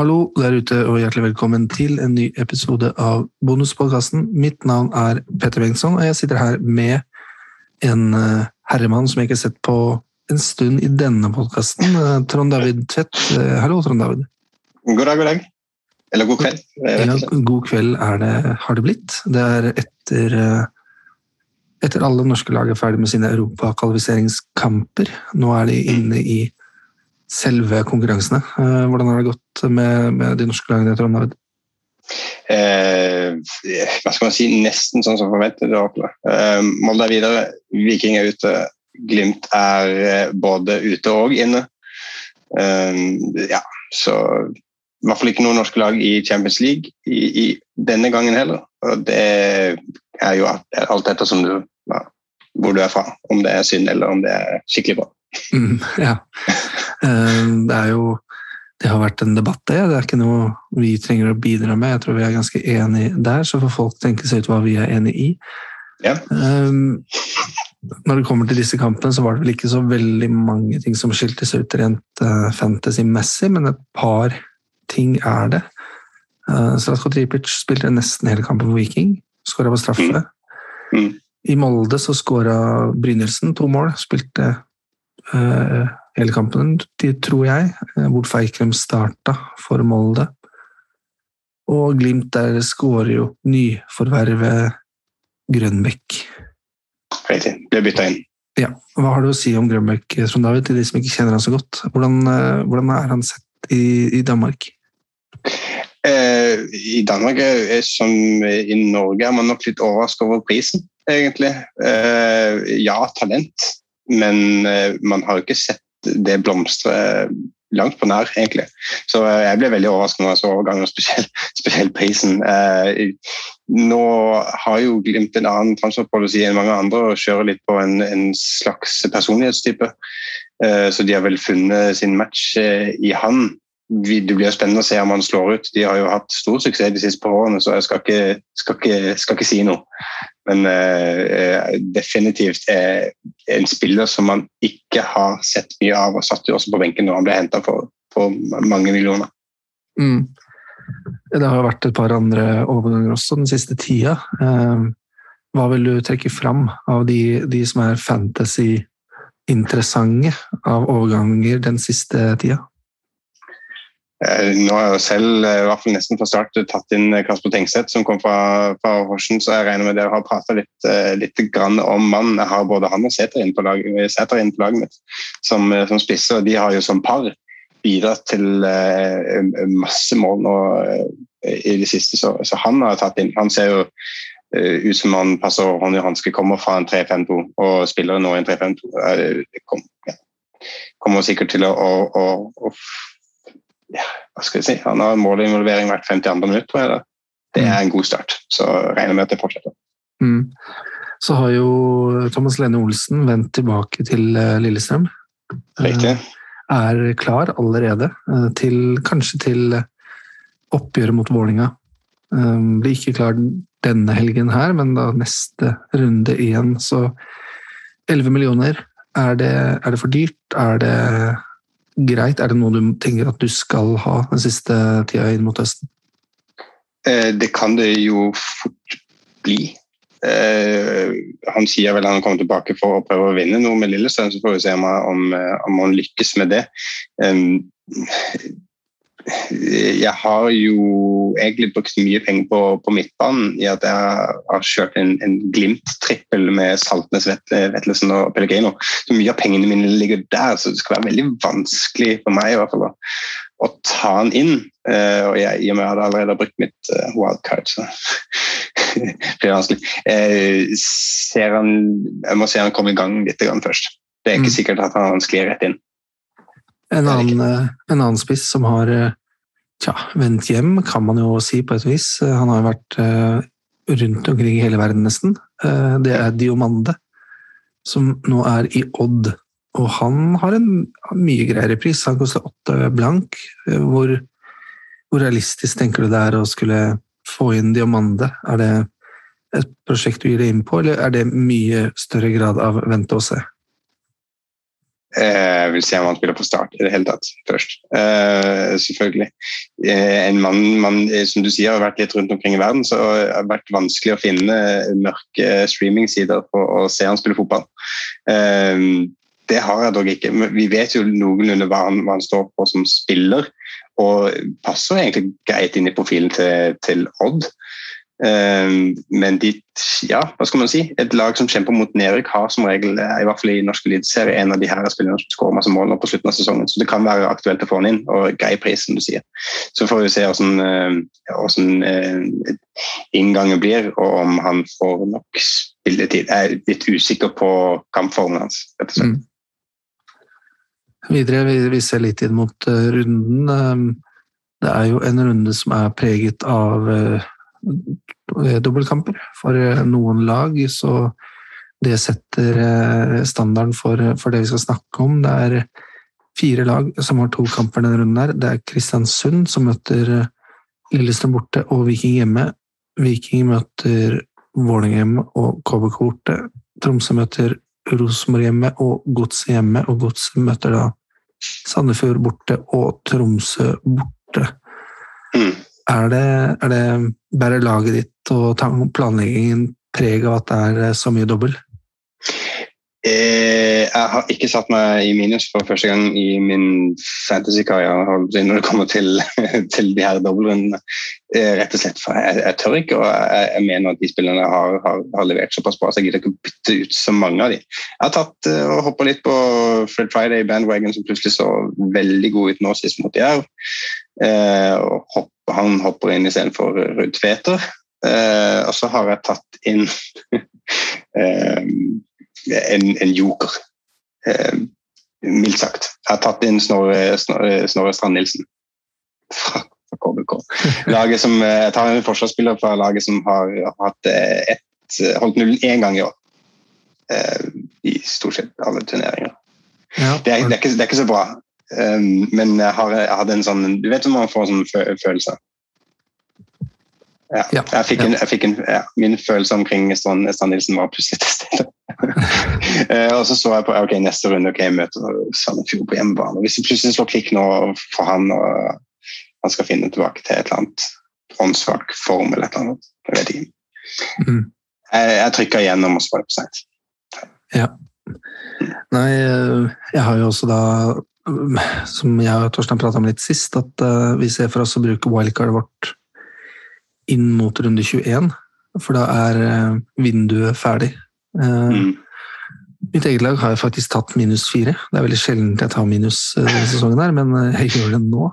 Hallo der ute, og hjertelig velkommen til en ny episode av Bonuspodkasten. Mitt navn er Petter Bengtsson, og jeg sitter her med en eh, herremann som jeg ikke har sett på en stund i denne podkasten. Eh, Trond David Tvedt. Eh, hallo, Trond David. God dag, god dag. Eller god kveld. Ja, god kveld er det, har det blitt. Det er etter, etter alle norske lag er ferdig med sine europakvalifiseringskamper. Nå er de inne i selve konkurransene. Eh, hvordan har det gått med, med de norske lagene? Trond David? Eh, hva skal man si? Nesten sånn som forventet. Eh, Molde er videre, Viking er ute. Glimt er eh, både ute og inne. Eh, ja, så i hvert fall ikke noen norske lag i Champions League i, i denne gangen heller. Og det er jo alt etter som du, ja, hvor du er fra. Om det er synd eller om det er skikkelig bra. Mm, ja. Eh, det er jo det har vært en debatt, det. Det er ikke noe vi trenger å bidra med. Jeg tror vi er ganske enige der, så får folk tenke seg ut hva vi er enig i. Ja. Um, når det kommer til disse kampene, så var det vel ikke så veldig mange ting som skilte seg ut rent uh, fantasy-messig, men et par ting er det. Uh, Slatko Tripic spilte nesten hele kampen for Viking. Skåra på straffe. Mm. Mm. I Molde så skåra Brynildsen to mål. Spilte uh, hele kampen, tror jeg, eh, hvor Feikrem starta for Molde. Og Glimt der skårer jo nyforvervet Grønbekk. Riktig. Ble bytta inn. Ja. Hva har du å si om Grønbekk, Trond David, til de som ikke kjenner han så godt? Hvordan, eh, hvordan er han sett i, i Danmark? Eh, I Danmark, som i Norge, er man nok litt overrasket over prisen, egentlig. Eh, ja, talent, men eh, man har jo ikke sett det blomstrer langt på nær, egentlig. Så eh, jeg ble veldig overrasket når jeg så overgangen, spesielt, spesielt prisen. Eh, nå har jo Glimt en annen transferpolicy enn mange andre og kjører litt på en, en slags personlighetstype. Eh, så de har vel funnet sin match i han. Det blir spennende å se om han slår ut. De har jo hatt stor suksess de siste par årene, så jeg skal ikke, skal ikke, skal ikke si noe. Men uh, definitivt er en spiller som man ikke har sett mye av, og satt jo også på benken når han ble henta for, for, mange millioner. Mm. Det har jo vært et par andre overganger også den siste tida. Hva vil du trekke fram av de, de som er fantasy-interessante av overganger den siste tida? Eh, nå har jeg jo selv eh, i hvert fall nesten fra start tatt inn eh, Kasper Tengseth, som kom fra, fra Horsen, så jeg regner med dere har prata litt, litt om mannen. Jeg har både han og Sæter inn på, laget, inn på laget mitt som, som spisser, og de har jo som par bidratt til masse mål nå i det siste, så, så han har tatt inn. Han ser jo ut som han passer hånd i hanske, kommer fra en 3-5-2 og spiller nå i en 3-5-2. Det kom, ja. kommer sikkert til å, å, å ja, hva skal jeg si, Han har målinvolvering hvert 52. minutt. Det. det er en god start. Så regner med at det fortsetter. Mm. Så har jo Thomas Lene Olsen vendt tilbake til eh, Lillestrøm. Riktig. Eh, er klar allerede eh, til kanskje til oppgjøret mot Vålinga. Blir ikke klar denne helgen her, men da neste runde igjen, så 11 millioner. Er det, er det for dyrt? Er det greit? Er det noe du tenker at du skal ha den siste tida inn mot høsten? Eh, det kan det jo fort bli. Eh, han sier vel han kommer tilbake for å prøve å vinne noe med Lillestrøm, så får vi se om, om han lykkes med det jeg har jo egentlig brukt mye penger på, på midtbanen i at jeg har kjørt en, en Glimt-trippel med Saltnes, Vetlesen og Pellegrino. Så mye av pengene mine ligger der, så det skal være veldig vanskelig for meg i hvert fall å, å ta den inn. Uh, og jeg, i og med at jeg allerede har brukt mitt uh, wildcard, så blir det vanskelig. Uh, han, jeg må se han komme i gang litt først. Det er ikke mm. sikkert at han sklir rett inn. En annen, en annen, spiss som har tja, vendt hjem, kan man jo si på et vis. Han har jo vært rundt omkring i hele verden, nesten. Det er Diomande, som nå er i Odd. Og han har en mye greiere pris. Han koster åtte blank. Hvor, hvor, realistisk tenker du det er å skulle få inn Diomande? Er det et prosjekt du gir deg inn på, eller er det mye større grad av vente og se? Jeg vil se om han spiller på start i det hele tatt først. Uh, selvfølgelig. Uh, en mann, man, som du sier, har vært litt rundt omkring i verden, så det har vært vanskelig å finne mørke streamingsider på å se han spille fotball. Uh, det har jeg dog ikke. Vi vet jo noenlunde hva han, hva han står på som spiller, og passer egentlig greit inn i profilen til, til Odd. Ehm, men de, ja, hva skal man si? et lag som kjemper mot nedrykk, har som regel i hvert fall i norsk eliteserie en av de her spillerne som skårer masse mål nå på slutten av sesongen. Så det kan være aktuelt å få han inn, og grei pris, som du sier. Så får vi se hvordan, hvordan eh, inngangen blir, og om han får nok spilletid. Jeg er litt usikker på kampformen hans, rett og slett. Mm. Videre, vi, ser litt inn mot runden. Um, det er jo en runde som er preget av dobbeltkamper for eh, noen lag. Så det setter eh, standarden for, for, det vi skal snakke om. Det er fire lag som har to kamper denne runden. her. Det er Kristiansund som møter eh, Lillestrøm borte og Viking hjemme. Viking møter Vålerenga hjemme og KBK borte. Tromsø møter Rosenborg hjemme og Godset hjemme, og Godset møter da Sandefjord borte og Tromsø borte. Mm. Er det, er det bærer laget ditt og planleggingen preg av at det er eh, så mye dobbel? Eh, jeg har ikke satt meg i minus for første gang i min fantasy-karriere når det kommer til, til de her dobbeltrundene. Eh, rett og slett for jeg, jeg, tør ikke, og jeg, jeg mener at de spillerne har, har, har, levert såpass bra så jeg gidder ikke å bytte ut så mange av de. Jeg har tatt uh, og hoppa litt på Fred Friday bandwagon, som plutselig så veldig god ut nå sist mot Jerv. Hopp, han hopper inn istedenfor Ruud Tveter. Og så har jeg tatt inn en, en joker. Eh, mildt sagt. Jeg har tatt inn Snorre, Snorre, Snorre Strand Nilsen fra, KBK. Laget som, eh, jeg tar en forsvarsspiller fra laget som har hatt ett, holdt nullen én gang i år. Eh, I stort sett alle turneringer. Ja. Det, er, det, er ikke, det, er, ikke, så bra, um, men jeg, har, jeg hadde en sånn Du vet når man får en sånn følelse ja. ja. Jeg fikk en, jeg fikk en, ja, min følelse omkring Strand, Strand Nilsen var plutselig til stede. Eh, og så så jeg på ok, neste runde ok, jeg møter Sandefjord på hjemmebane. Hvis det plutselig slår klikk nå for han, og han skal finne tilbake til et eller annet åndssvak form eller et eller annet, jeg vet ikke. Mm. Jeg, jeg trykka igjennom og så var det for seint. Ja. Nei, eh, jeg har jo også da som jeg og Torstein prata om litt sist, at uh, vi ser for oss å bruke wildcardet vårt inn mot runde 21, for da er eh, vinduet ferdig. Eh, mm. Mitt eget lag har jeg faktisk tatt minus fire. Det er veldig sjelden jeg tar minus eh, denne sesongen, her, men jeg gjør det nå.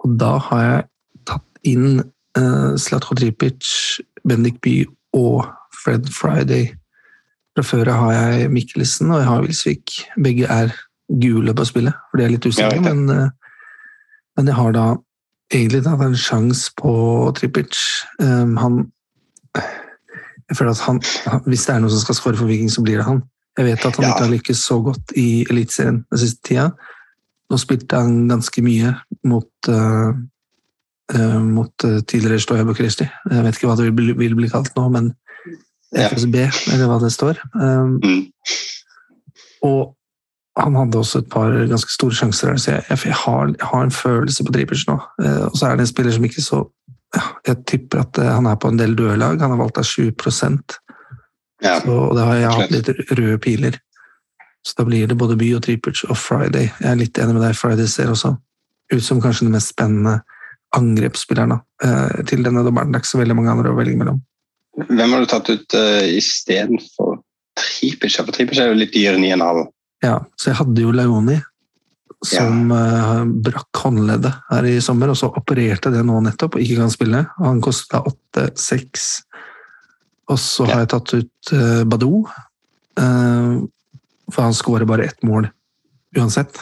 Og da har jeg tatt inn Slatko Tripic, Bendik By og Fred Friday. Fra før har jeg Mikkelsen og jeg har Wilsvik. Begge er gule på spillet, for de er litt usikre, men, men jeg har da egentlig tatt en sjanse på Trippic. Um, han Jeg føler at han, Hvis det er noen som skal skåre for Viking, så blir det han. Jeg vet at han ja. ikke har lykkes så godt i Eliteserien den siste tida. Nå spilte han ganske mye mot, uh, uh, mot uh, tidligere Stoja Bucuresti. Jeg vet ikke hva det vil bli, vil bli kalt nå, men FSB, ja. eller hva det står. Um, mm. Og han hadde også et par ganske store sjanser så jeg, jeg, har, jeg har, en følelse på Dribbers nå. Uh, og så er det en spiller som ikke så Jeg tipper at eh, han er på en del døde lag. Han har valgt av 7 ja. så, Og da har jeg hatt litt røde piler. Så da blir det både By og Tripic og Friday. Jeg er litt enig med deg. Friday ser også ut som kanskje den mest spennende angrepsspilleren eh, til denne dommeren. Det er ikke så veldig mange andre å velge mellom. Hvem har du tatt ut uh, istedenfor Tripic? For Tripic er jo litt dyrere enn 9,5. Ja, så jeg hadde jo Leoni som ja. uh, brakk håndleddet her i sommer, og så opererte det nå nettopp og ikke kan spille. Han kosta 8-6. Og så ja. har jeg tatt ut uh, Badou, uh, for han skårer bare ett mål uansett.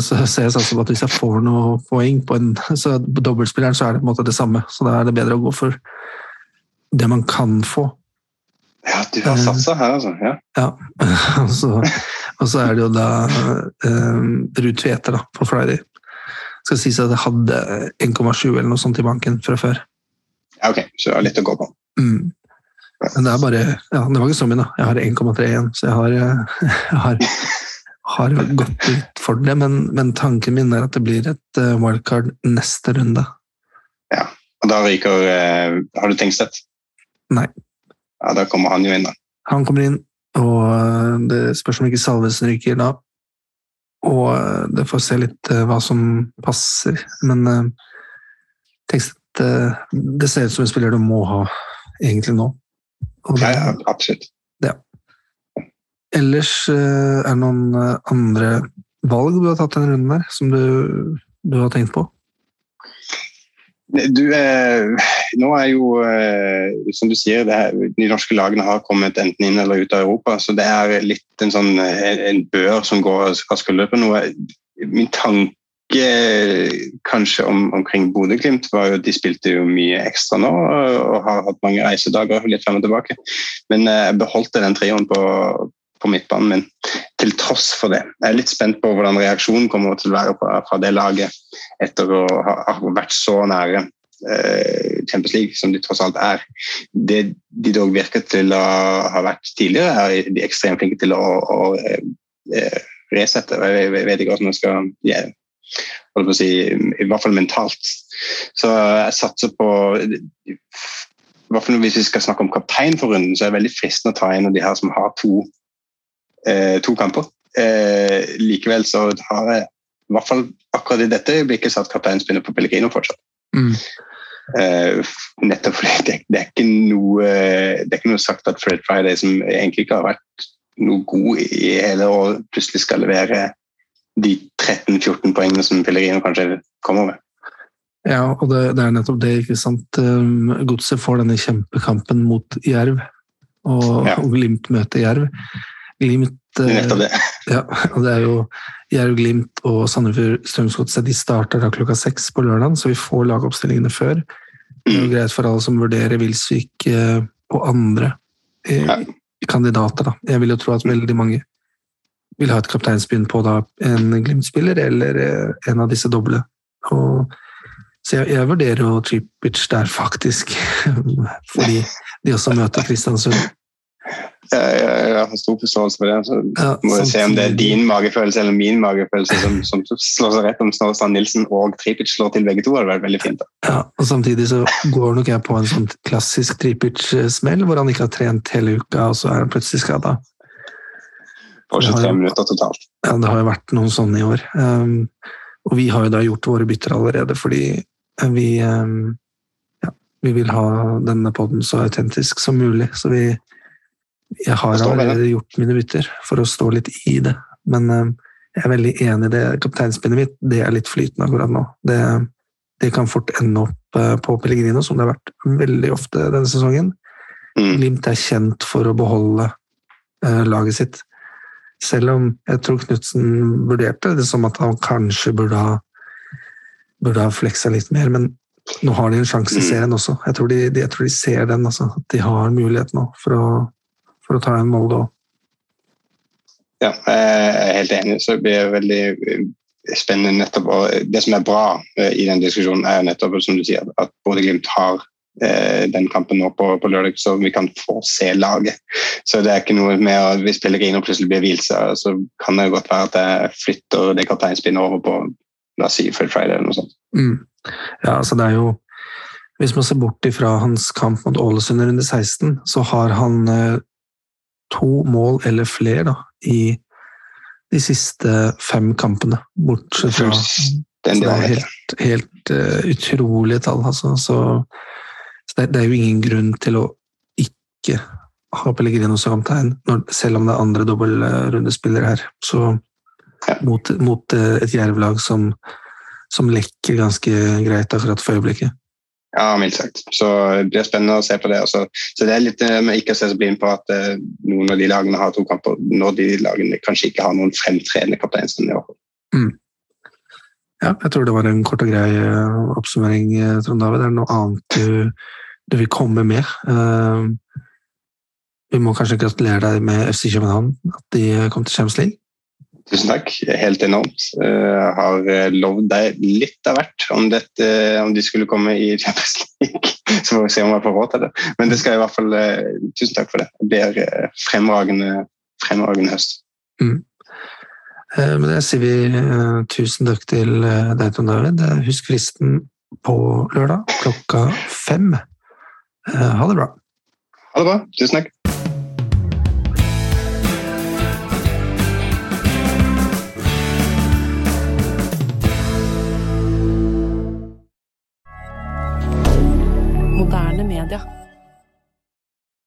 Så ser jeg sånn at hvis jeg får noe poeng på en så dobbeltspilleren, så er det på en måte det samme. Så da er det bedre å gå for det man kan få, ja, du har satsa her, altså. Ja. ja. og så er det jo da eh, Ruud Tveter da, på Friday. Skal sies at jeg hadde 1,7 eller noe sånt i banken fra før. Ja, ok, så det har litt å gå på. Mm. Men det er bare Ja, det var ikke så mye, da. Jeg har 1,3 igjen, så jeg har, jeg har, har gått ut for det. Men, men, tanken min er at det blir et eh, wildcard neste runde. Ja, og da ryker uh, Har du Tengstedt? Nei. Ja, Da kommer han jo inn, da. Han kommer inn, og eh, det spørs om ikke Salvesen ryker da. Og det får se litt hva som passer. Men Tengstedt Det ser ut som en spiller du må ha egentlig nå. Det, ja, absolutt. Ja. Ellers eh, er det noen eh, andre valg du har tatt denne runden der, som du, du har tenkt på? Du, eh, nå er jo, eh, som du sier, her, de norske lagene har kommet enten inn eller ut av Europa. Så det er litt en sånn en bør som går av skuldrene. noe. Min tanke kanskje om, omkring Bodø-Glimt var jo at de spilte jo mye ekstra nå og har hatt mange reisedager litt frem og tilbake. Men eh, jeg beholdt den trioen på, på midtbanen min til tross for det. Jeg er litt spent på hvordan reaksjonen kommer til å være fra, det laget etter å ha, vært så nære eh, Champions League som de tross alt er. Det de dog virker til å ha vært tidligere, er de ekstremt flinke til å, å, eh, resette. Jeg vet ikke hvordan jeg skal gjøre si, I hvert fall mentalt. Så jeg satser på hvert fall Hvis vi skal snakke om kaptein for runden, så er det veldig fristende å ta en av de her som har to, eh, to kamper. Eh, likevel så har jeg i hvert fall akkurat i dette øyeblikket satt kapteinspinnet på Pellegrino fortsatt. Mm. Eh, nettopp fordi det, det, er ikke noe, det er ikke noe sagt at Fred Friday, som egentlig ikke har vært noe god i hele år, plutselig skal levere de 13-14 poengene som Pellegrino kanskje kommer med. Ja, og det, det, er nettopp det. ikke sant? Um, Godset får denne kjempekampen mot Jerv, og, ja. og Glimt møter Jerv. Glimt Nettopp det. Ja, og det er jo Jerv, Glimt og Sandefjord Strømsgodset de starter da klokka seks på lørdag, så vi får lagoppstillingene før. Det er jo greit for alle som vurderer Wilsvik eh, og andre eh, ja. kandidater. da. Jeg vil jo tro at veldig mange vil ha et kapteinspinn på da, en Glimt-spiller eller eh, en av disse doble. Og, så jeg, jeg vurderer jo Tripic der, faktisk. Fordi de også møter Kristiansund. Jeg, jeg, jeg har stor forståelse for det. Så ja, må vi se om det er din magefølelse eller min magefølelse som, som slår seg rett om Snorre Nilsen og Tripic slår til begge to. Det hadde vært veldig fint. Da. Ja, og Samtidig så går nok jeg på en sånn klassisk Tripic-smell, hvor han ikke har trent hele uka, og så er han plutselig skada. På 23 minutter totalt. Ja, det har jo vært noen sånne i år. Um, og vi har jo da gjort våre bytter allerede fordi vi um, ja, vi vil ha denne poden så autentisk som mulig. Så vi Jeg har allerede gjort mine bytter for å stå litt i det. Men um, jeg er veldig enig i det. Kapteinspinnet mitt det er litt flytende akkurat nå. Det, det kan fort ende opp uh, på Pellegrino, som det har vært veldig ofte denne sesongen. Mm. Glimt er kjent for å beholde uh, laget sitt. Selv om jeg tror Knutsen vurderte det som at han kanskje burde ha, burde ha fleksa litt mer. Men nå har de en sjanse i mm. serien også. Jeg tror de, de, jeg tror de ser den. Altså, at de har mulighet nå for å, for å ta en Molde òg. Ja, jeg er helt enig. Så det blir veldig eh, spennende nettopp. Og det som er bra eh, i den diskusjonen, er nettopp som du sier, at både Glimt har Eh, den kampen nå på, på, lørdag, så vi kan få se laget. Så det er ikke noe med at hvis Pellegrino plutselig blir hvilt, så kan det godt være at jeg flytter det kapteinspinnet over på la oss si Fred Friday eller noe sånt. Mm. Ja, altså det er jo Hvis man ser bort ifra hans kamp mot Ålesund i runde 16, så har han to mål eller flere da, i de siste fem kampene. Bortsett fra Det er helt, helt uh, utrolige tall, altså. Så så det, det, er jo ingen grunn til å ikke ha Pellegrino som kaptein, selv om det er andre dobbeltrundespillere her. Så mot, mot eh, et jervlag som, som lekker ganske greit akkurat for øyeblikket. Ja, mildt sagt. Så det blir spennende å se på det. Også. Så det er litt eh, med ikke å se så blind på at uh, noen av de lagene har to kamper, når de lagene kanskje ikke har noen fremtredende kaptein. Mm. Ja, jeg tror det var en kort og grei oppsummering, Trond David. Er det noe annet du du vil komme med. Uh, vi må kanskje gratulere deg med FC København, at de kom til Champions League? Tusen takk. Helt enormt. Jeg har lovd deg litt av hvert om, dette, om de skulle komme i Champions League. Så får vi se om jeg får råd til det. Men det skal i hvert fall Tusen takk for det. Det blir fremragende, fremragende høst. Mm. Med det sier vi tusen takk til deg, Tom David. Husk fristen på lørdag klokka fem. Ha det bra. Ha det bra. Tusen takk.